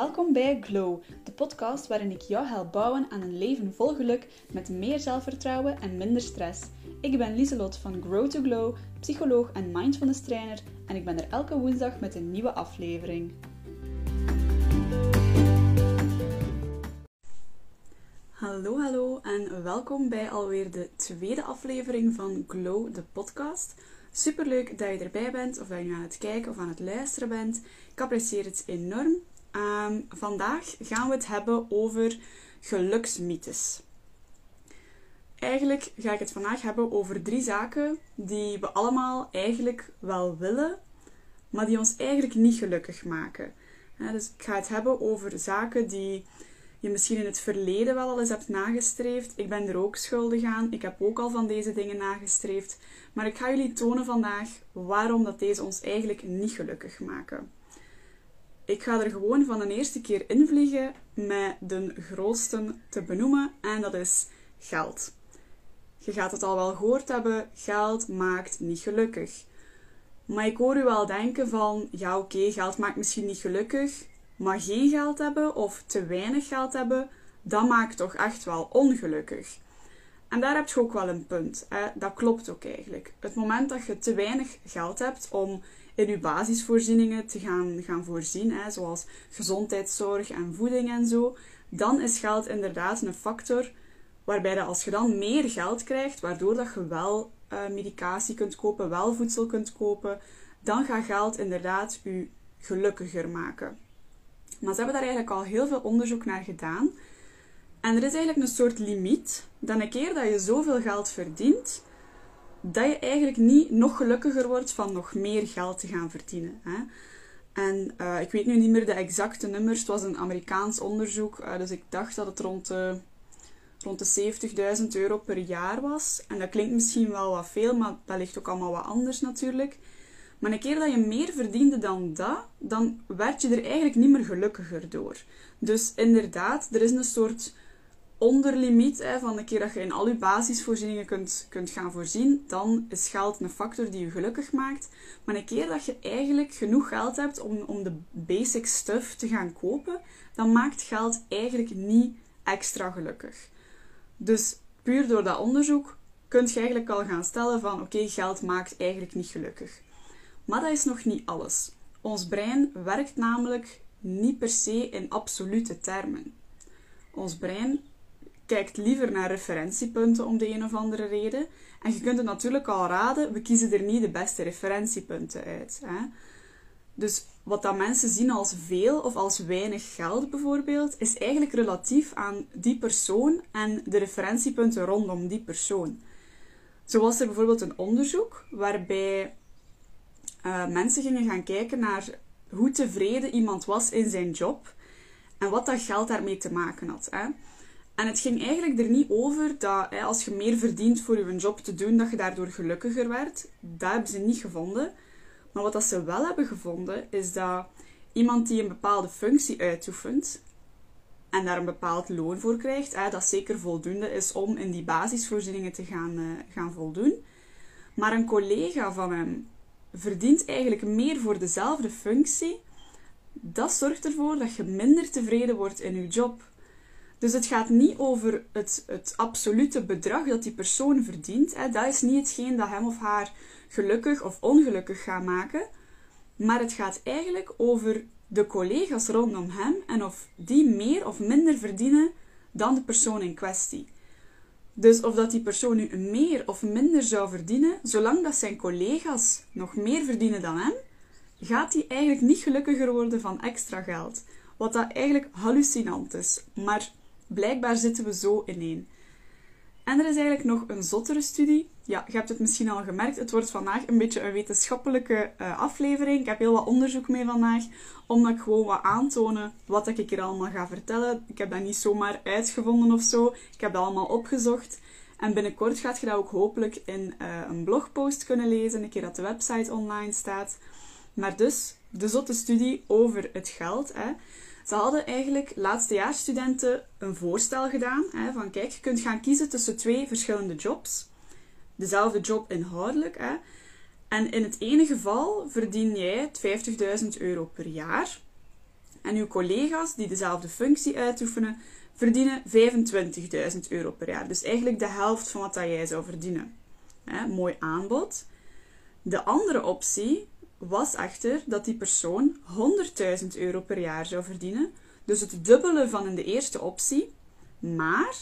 Welkom bij Glow, de podcast waarin ik jou help bouwen aan een leven vol geluk met meer zelfvertrouwen en minder stress. Ik ben Lieselot van Grow to Glow, psycholoog en mindfulness trainer en ik ben er elke woensdag met een nieuwe aflevering. Hallo, hallo en welkom bij alweer de tweede aflevering van Glow, de podcast. Superleuk dat je erbij bent, of dat je aan het kijken of aan het luisteren bent. Ik apprecieer het enorm. Um, vandaag gaan we het hebben over geluksmythes. Eigenlijk ga ik het vandaag hebben over drie zaken die we allemaal eigenlijk wel willen, maar die ons eigenlijk niet gelukkig maken. dus ik ga het hebben over zaken die je misschien in het verleden wel al eens hebt nagestreefd. Ik ben er ook schuldig aan. Ik heb ook al van deze dingen nagestreefd. Maar ik ga jullie tonen vandaag waarom dat deze ons eigenlijk niet gelukkig maken. Ik ga er gewoon van een eerste keer invliegen met de grootste te benoemen en dat is geld. Je gaat het al wel gehoord hebben, geld maakt niet gelukkig. Maar ik hoor u wel denken van, ja oké, geld maakt misschien niet gelukkig, maar geen geld hebben of te weinig geld hebben, dat maakt toch echt wel ongelukkig. En daar heb je ook wel een punt. Dat klopt ook eigenlijk. Het moment dat je te weinig geld hebt om in je basisvoorzieningen te gaan, gaan voorzien, hè, zoals gezondheidszorg en voeding en zo, dan is geld inderdaad een factor waarbij dat als je dan meer geld krijgt, waardoor dat je wel uh, medicatie kunt kopen, wel voedsel kunt kopen, dan gaat geld inderdaad je gelukkiger maken. Maar ze hebben daar eigenlijk al heel veel onderzoek naar gedaan. En er is eigenlijk een soort limiet dat een keer dat je zoveel geld verdient, dat je eigenlijk niet nog gelukkiger wordt van nog meer geld te gaan verdienen. Hè? En uh, ik weet nu niet meer de exacte nummers. Het was een Amerikaans onderzoek, uh, dus ik dacht dat het rond de, rond de 70.000 euro per jaar was. En dat klinkt misschien wel wat veel, maar dat ligt ook allemaal wat anders natuurlijk. Maar een keer dat je meer verdiende dan dat, dan werd je er eigenlijk niet meer gelukkiger door. Dus inderdaad, er is een soort onderlimiet hè, van de keer dat je in al je basisvoorzieningen kunt, kunt gaan voorzien, dan is geld een factor die je gelukkig maakt. Maar een keer dat je eigenlijk genoeg geld hebt om, om de basic stuff te gaan kopen, dan maakt geld eigenlijk niet extra gelukkig. Dus puur door dat onderzoek kun je eigenlijk al gaan stellen van oké, geld maakt eigenlijk niet gelukkig. Maar dat is nog niet alles. Ons brein werkt namelijk niet per se in absolute termen. Ons brein kijkt liever naar referentiepunten om de een of andere reden. En je kunt het natuurlijk al raden, we kiezen er niet de beste referentiepunten uit. Hè? Dus wat dat mensen zien als veel of als weinig geld bijvoorbeeld, is eigenlijk relatief aan die persoon en de referentiepunten rondom die persoon. Zo was er bijvoorbeeld een onderzoek waarbij uh, mensen gingen gaan kijken naar hoe tevreden iemand was in zijn job en wat dat geld daarmee te maken had. Hè? En het ging eigenlijk er niet over dat hè, als je meer verdient voor je job te doen, dat je daardoor gelukkiger werd. Dat hebben ze niet gevonden. Maar wat dat ze wel hebben gevonden, is dat iemand die een bepaalde functie uitoefent en daar een bepaald loon voor krijgt, hè, dat zeker voldoende is om in die basisvoorzieningen te gaan, uh, gaan voldoen. Maar een collega van hem verdient eigenlijk meer voor dezelfde functie. Dat zorgt ervoor dat je minder tevreden wordt in je job. Dus het gaat niet over het, het absolute bedrag dat die persoon verdient. Hè. Dat is niet hetgeen dat hem of haar gelukkig of ongelukkig gaat maken. Maar het gaat eigenlijk over de collega's rondom hem en of die meer of minder verdienen dan de persoon in kwestie. Dus of dat die persoon nu meer of minder zou verdienen, zolang dat zijn collega's nog meer verdienen dan hem, gaat hij eigenlijk niet gelukkiger worden van extra geld. Wat dat eigenlijk hallucinant is. Maar Blijkbaar zitten we zo ineen. En er is eigenlijk nog een zottere studie. Ja, je hebt het misschien al gemerkt. Het wordt vandaag een beetje een wetenschappelijke uh, aflevering. Ik heb heel wat onderzoek mee vandaag, omdat ik gewoon wat aantonen wat ik hier allemaal ga vertellen. Ik heb dat niet zomaar uitgevonden of zo. Ik heb dat allemaal opgezocht. En binnenkort gaat je dat ook hopelijk in uh, een blogpost kunnen lezen, een keer dat de website online staat. Maar dus, de zotte studie over het geld. Hè. Ze hadden eigenlijk laatstejaarsstudenten een voorstel gedaan. Hè, van kijk, je kunt gaan kiezen tussen twee verschillende jobs. Dezelfde job inhoudelijk. Hè. En in het ene geval verdien jij 50.000 euro per jaar. En uw collega's die dezelfde functie uitoefenen, verdienen 25.000 euro per jaar. Dus eigenlijk de helft van wat jij zou verdienen. mooi aanbod. De andere optie was echter dat die persoon 100.000 euro per jaar zou verdienen. Dus het dubbele van in de eerste optie. Maar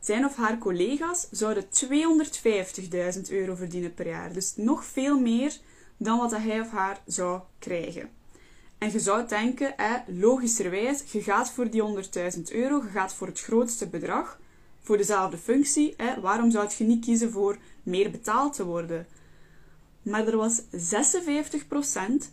zijn of haar collega's zouden 250.000 euro verdienen per jaar. Dus nog veel meer dan wat hij of haar zou krijgen. En je zou denken, logischerwijs, je gaat voor die 100.000 euro, je gaat voor het grootste bedrag, voor dezelfde functie. waarom zou je niet kiezen voor meer betaald te worden? Maar er was 56%,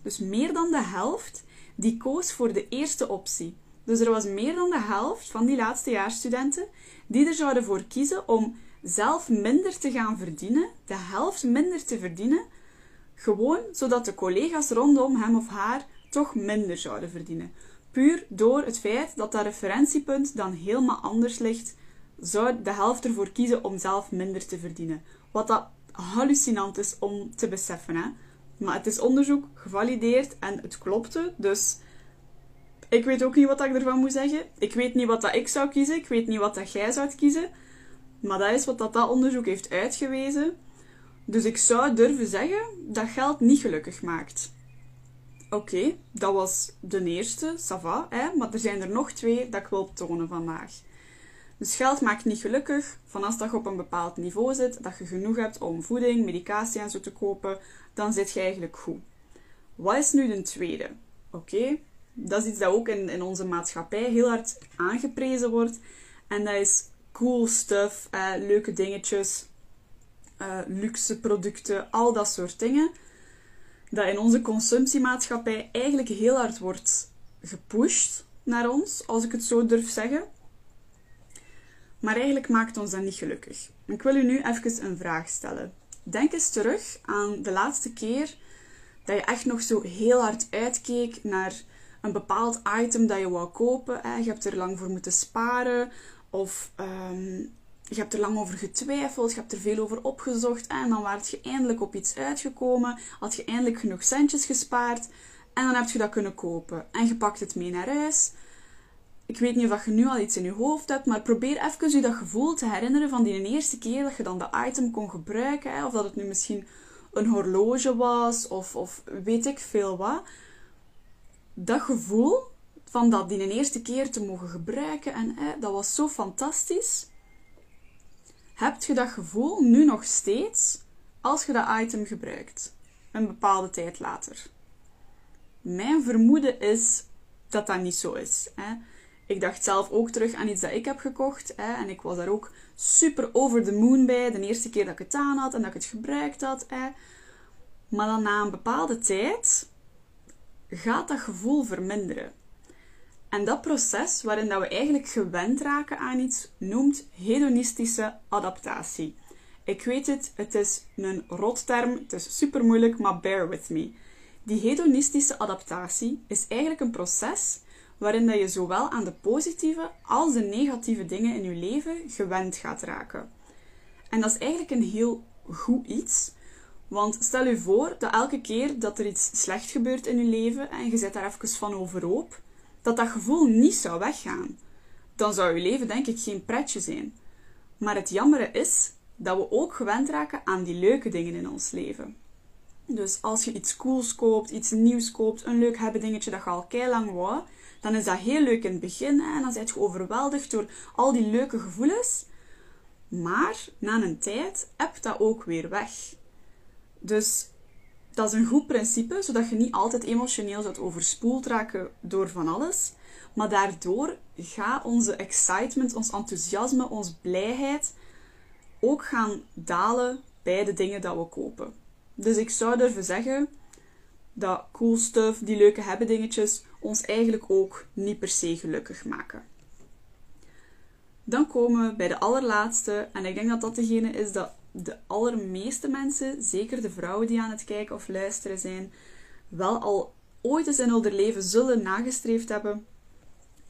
dus meer dan de helft, die koos voor de eerste optie. Dus er was meer dan de helft van die laatste jaarstudenten die er zouden voor kiezen om zelf minder te gaan verdienen, de helft minder te verdienen, gewoon zodat de collega's rondom hem of haar toch minder zouden verdienen. Puur door het feit dat dat referentiepunt dan helemaal anders ligt, zou de helft ervoor kiezen om zelf minder te verdienen. Wat dat hallucinant is om te beseffen. Hè? Maar het is onderzoek gevalideerd en het klopte. Dus ik weet ook niet wat ik ervan moet zeggen. Ik weet niet wat dat ik zou kiezen. Ik weet niet wat dat jij zou kiezen. Maar dat is wat dat, dat onderzoek heeft uitgewezen. Dus ik zou durven zeggen dat geld niet gelukkig maakt. Oké, dat was de eerste, Sava, hè? maar er zijn er nog twee dat ik wil tonen vandaag. Dus geld maakt niet gelukkig. Van als dat je op een bepaald niveau zit, dat je genoeg hebt om voeding, medicatie en zo te kopen, dan zit je eigenlijk goed. Wat is nu de tweede? Oké, dat is iets dat ook in, in onze maatschappij heel hard aangeprezen wordt. En dat is cool stuff, eh, leuke dingetjes, uh, luxe producten, al dat soort dingen. Dat in onze consumptiemaatschappij eigenlijk heel hard wordt gepusht naar ons, als ik het zo durf zeggen. Maar eigenlijk maakt ons dat niet gelukkig. Ik wil u nu even een vraag stellen. Denk eens terug aan de laatste keer dat je echt nog zo heel hard uitkeek naar een bepaald item dat je wou kopen. Je hebt er lang voor moeten sparen of um, je hebt er lang over getwijfeld, je hebt er veel over opgezocht en dan werd je eindelijk op iets uitgekomen, had je eindelijk genoeg centjes gespaard en dan heb je dat kunnen kopen. En je pakt het mee naar huis. Ik weet niet of je nu al iets in je hoofd hebt, maar probeer even je dat gevoel te herinneren van die eerste keer dat je dan dat item kon gebruiken. Of dat het nu misschien een horloge was of, of weet ik veel wat. Dat gevoel van dat die eerste keer te mogen gebruiken en dat was zo fantastisch. Heb je dat gevoel nu nog steeds als je dat item gebruikt, een bepaalde tijd later? Mijn vermoeden is dat dat niet zo is. Hè? Ik dacht zelf ook terug aan iets dat ik heb gekocht. Hè, en ik was daar ook super over the moon bij. De eerste keer dat ik het aan had en dat ik het gebruikt had. Hè. Maar dan na een bepaalde tijd gaat dat gevoel verminderen. En dat proces waarin dat we eigenlijk gewend raken aan iets, noemt hedonistische adaptatie. Ik weet het, het is een rotterm, het is super moeilijk, maar bear with me. Die hedonistische adaptatie is eigenlijk een proces waarin dat je zowel aan de positieve als de negatieve dingen in je leven gewend gaat raken. En dat is eigenlijk een heel goed iets, want stel je voor dat elke keer dat er iets slecht gebeurt in je leven en je zit daar even van overhoop, dat dat gevoel niet zou weggaan. Dan zou je leven denk ik geen pretje zijn. Maar het jammere is dat we ook gewend raken aan die leuke dingen in ons leven. Dus als je iets cools koopt, iets nieuws koopt, een leuk hebben dingetje dat je al kei lang wou, dan is dat heel leuk in het begin en dan ben je overweldigd door al die leuke gevoelens. Maar na een tijd heb dat ook weer weg. Dus dat is een goed principe, zodat je niet altijd emotioneel zult overspoeld raken door van alles. Maar daardoor gaat onze excitement, ons enthousiasme, onze blijheid ook gaan dalen bij de dingen dat we kopen. Dus ik zou durven zeggen dat cool stuff, die leuke hebben dingetjes, ons eigenlijk ook niet per se gelukkig maken. Dan komen we bij de allerlaatste, en ik denk dat dat degene is dat de allermeeste mensen, zeker de vrouwen die aan het kijken of luisteren zijn, wel al ooit eens in hun leven zullen nagestreefd hebben.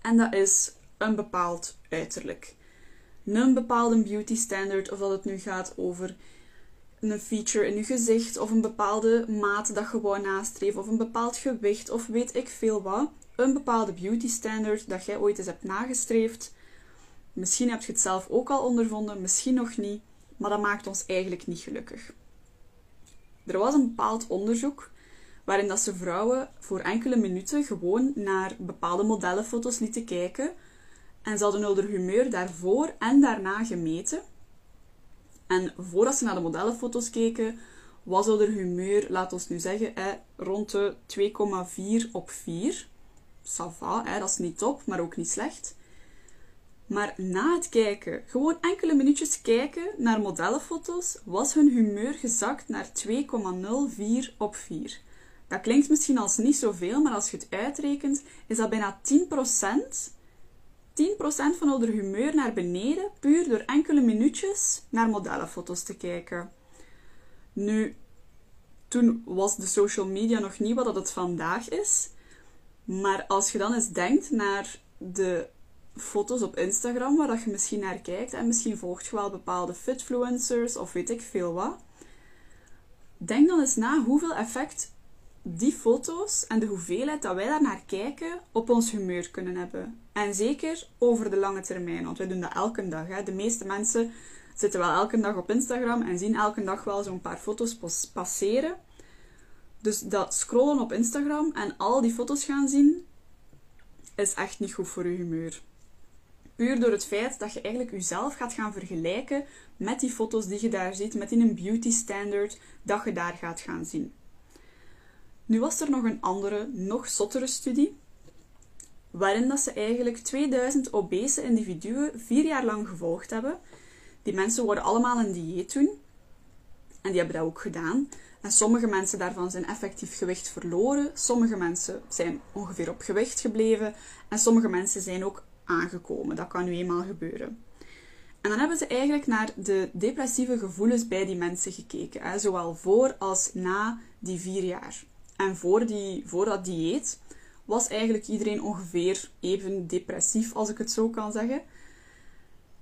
En dat is een bepaald uiterlijk. Een bepaalde beauty standard, of dat het nu gaat over een feature in je gezicht of een bepaalde maat dat je wou nastreven of een bepaald gewicht of weet ik veel wat. een bepaalde beauty standard dat jij ooit eens hebt nagestreefd. Misschien heb je het zelf ook al ondervonden, misschien nog niet, maar dat maakt ons eigenlijk niet gelukkig. Er was een bepaald onderzoek waarin dat ze vrouwen voor enkele minuten gewoon naar bepaalde modellenfoto's lieten kijken en ze hadden hun humeur daarvoor en daarna gemeten. En voordat ze naar de modellenfoto's keken, was hun humeur, laat ons nu zeggen, rond de 2,4 op 4. Sava, dat is niet top, maar ook niet slecht. Maar na het kijken, gewoon enkele minuutjes kijken naar modellenfoto's, was hun humeur gezakt naar 2,04 op 4. Dat klinkt misschien als niet zoveel, maar als je het uitrekent, is dat bijna 10%. 10% van hun humeur naar beneden, puur door enkele minuutjes naar modellenfoto's te kijken. Nu, toen was de social media nog niet wat het vandaag is. Maar als je dan eens denkt naar de foto's op Instagram waar dat je misschien naar kijkt en misschien volgt je wel bepaalde fitfluencers of weet ik veel wat. Denk dan eens na hoeveel effect die foto's en de hoeveelheid dat wij daar naar kijken op ons humeur kunnen hebben. En zeker over de lange termijn, want wij doen dat elke dag. Hè. De meeste mensen zitten wel elke dag op Instagram en zien elke dag wel zo'n paar foto's passeren. Dus dat scrollen op Instagram en al die foto's gaan zien, is echt niet goed voor je humeur. Puur door het feit dat je eigenlijk jezelf gaat gaan vergelijken met die foto's die je daar ziet, met in een beauty standard dat je daar gaat gaan zien. Nu was er nog een andere, nog zottere studie, waarin dat ze eigenlijk 2000 obese individuen vier jaar lang gevolgd hebben. Die mensen worden allemaal een dieet doen. En die hebben dat ook gedaan. En sommige mensen daarvan zijn effectief gewicht verloren. Sommige mensen zijn ongeveer op gewicht gebleven. En sommige mensen zijn ook aangekomen. Dat kan nu eenmaal gebeuren. En dan hebben ze eigenlijk naar de depressieve gevoelens bij die mensen gekeken. Hè, zowel voor als na die vier jaar. En voor, die, voor dat dieet was eigenlijk iedereen ongeveer even depressief, als ik het zo kan zeggen.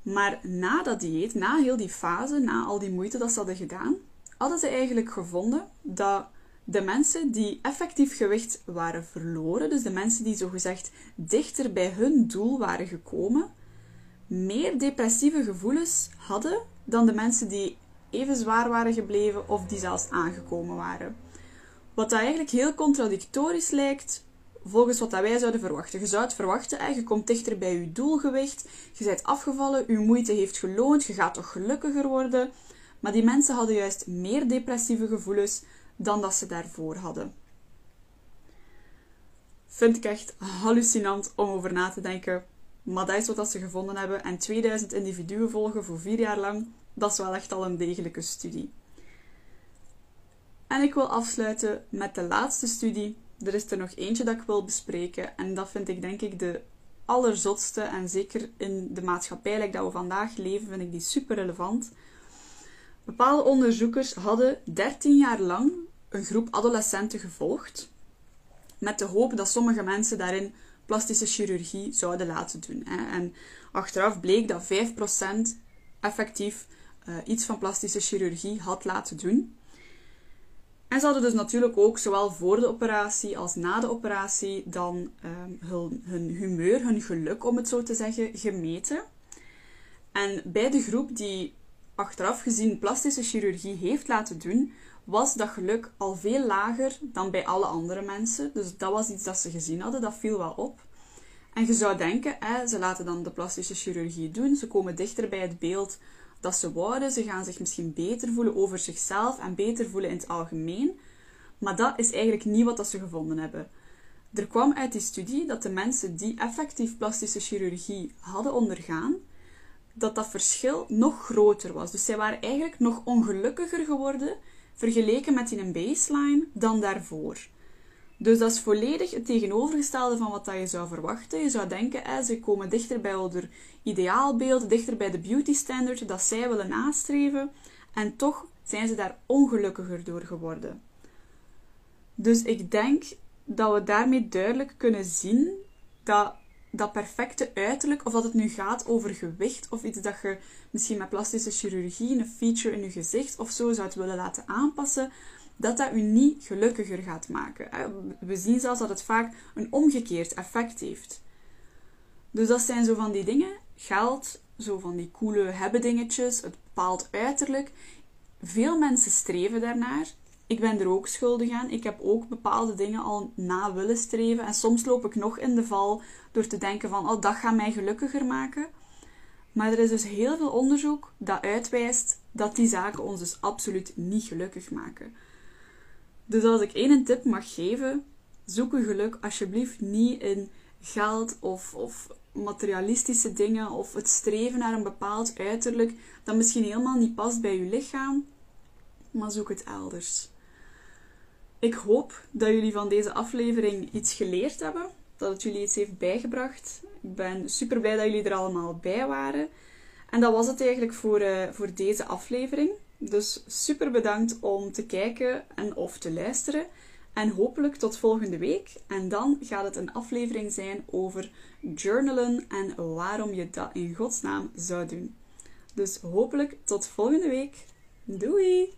Maar na dat dieet, na heel die fase, na al die moeite dat ze hadden gedaan, hadden ze eigenlijk gevonden dat de mensen die effectief gewicht waren verloren, dus de mensen die zogezegd dichter bij hun doel waren gekomen, meer depressieve gevoelens hadden dan de mensen die even zwaar waren gebleven of die zelfs aangekomen waren. Wat eigenlijk heel contradictorisch lijkt volgens wat dat wij zouden verwachten. Je zou het verwachten, je komt dichter bij je doelgewicht, je bent afgevallen, je moeite heeft geloond, je gaat toch gelukkiger worden. Maar die mensen hadden juist meer depressieve gevoelens dan dat ze daarvoor hadden. Vind ik echt hallucinant om over na te denken. Maar dat is wat ze gevonden hebben. En 2000 individuen volgen voor vier jaar lang, dat is wel echt al een degelijke studie. En ik wil afsluiten met de laatste studie. Er is er nog eentje dat ik wil bespreken. En dat vind ik denk ik de allerzotste. En zeker in de maatschappij dat we vandaag leven, vind ik die super relevant. Bepaalde onderzoekers hadden 13 jaar lang een groep adolescenten gevolgd. Met de hoop dat sommige mensen daarin plastische chirurgie zouden laten doen. En achteraf bleek dat 5% effectief eh, iets van plastische chirurgie had laten doen. En ze hadden dus natuurlijk ook, zowel voor de operatie als na de operatie, dan um, hun, hun humeur, hun geluk, om het zo te zeggen, gemeten. En bij de groep die achteraf gezien plastische chirurgie heeft laten doen, was dat geluk al veel lager dan bij alle andere mensen. Dus dat was iets dat ze gezien hadden, dat viel wel op. En je zou denken, hè, ze laten dan de plastische chirurgie doen, ze komen dichter bij het beeld dat ze wouden. Ze gaan zich misschien beter voelen over zichzelf en beter voelen in het algemeen. Maar dat is eigenlijk niet wat dat ze gevonden hebben. Er kwam uit die studie dat de mensen die effectief plastische chirurgie hadden ondergaan, dat dat verschil nog groter was. Dus zij waren eigenlijk nog ongelukkiger geworden vergeleken met in een baseline dan daarvoor. Dus dat is volledig het tegenovergestelde van wat je zou verwachten. Je zou denken, ze komen dichter bij hun ideaalbeeld, dichter bij de beauty standard dat zij willen nastreven. En toch zijn ze daar ongelukkiger door geworden. Dus ik denk dat we daarmee duidelijk kunnen zien dat dat perfecte uiterlijk, of dat het nu gaat over gewicht of iets dat je misschien met plastische chirurgie, een feature in je gezicht of zo zou willen laten aanpassen, dat dat u niet gelukkiger gaat maken. We zien zelfs dat het vaak een omgekeerd effect heeft. Dus dat zijn zo van die dingen. Geld, zo van die coole hebben dingetjes, het bepaald uiterlijk. Veel mensen streven daarnaar. Ik ben er ook schuldig aan. Ik heb ook bepaalde dingen al na willen streven. En soms loop ik nog in de val door te denken van, oh, dat gaat mij gelukkiger maken. Maar er is dus heel veel onderzoek dat uitwijst dat die zaken ons dus absoluut niet gelukkig maken. Dus als ik één tip mag geven, zoek uw geluk alsjeblieft niet in geld of, of materialistische dingen of het streven naar een bepaald uiterlijk dat misschien helemaal niet past bij uw lichaam, maar zoek het elders. Ik hoop dat jullie van deze aflevering iets geleerd hebben, dat het jullie iets heeft bijgebracht. Ik ben super blij dat jullie er allemaal bij waren. En dat was het eigenlijk voor, uh, voor deze aflevering. Dus super bedankt om te kijken en of te luisteren. En hopelijk tot volgende week. En dan gaat het een aflevering zijn over journalen en waarom je dat in godsnaam zou doen. Dus hopelijk tot volgende week. Doei!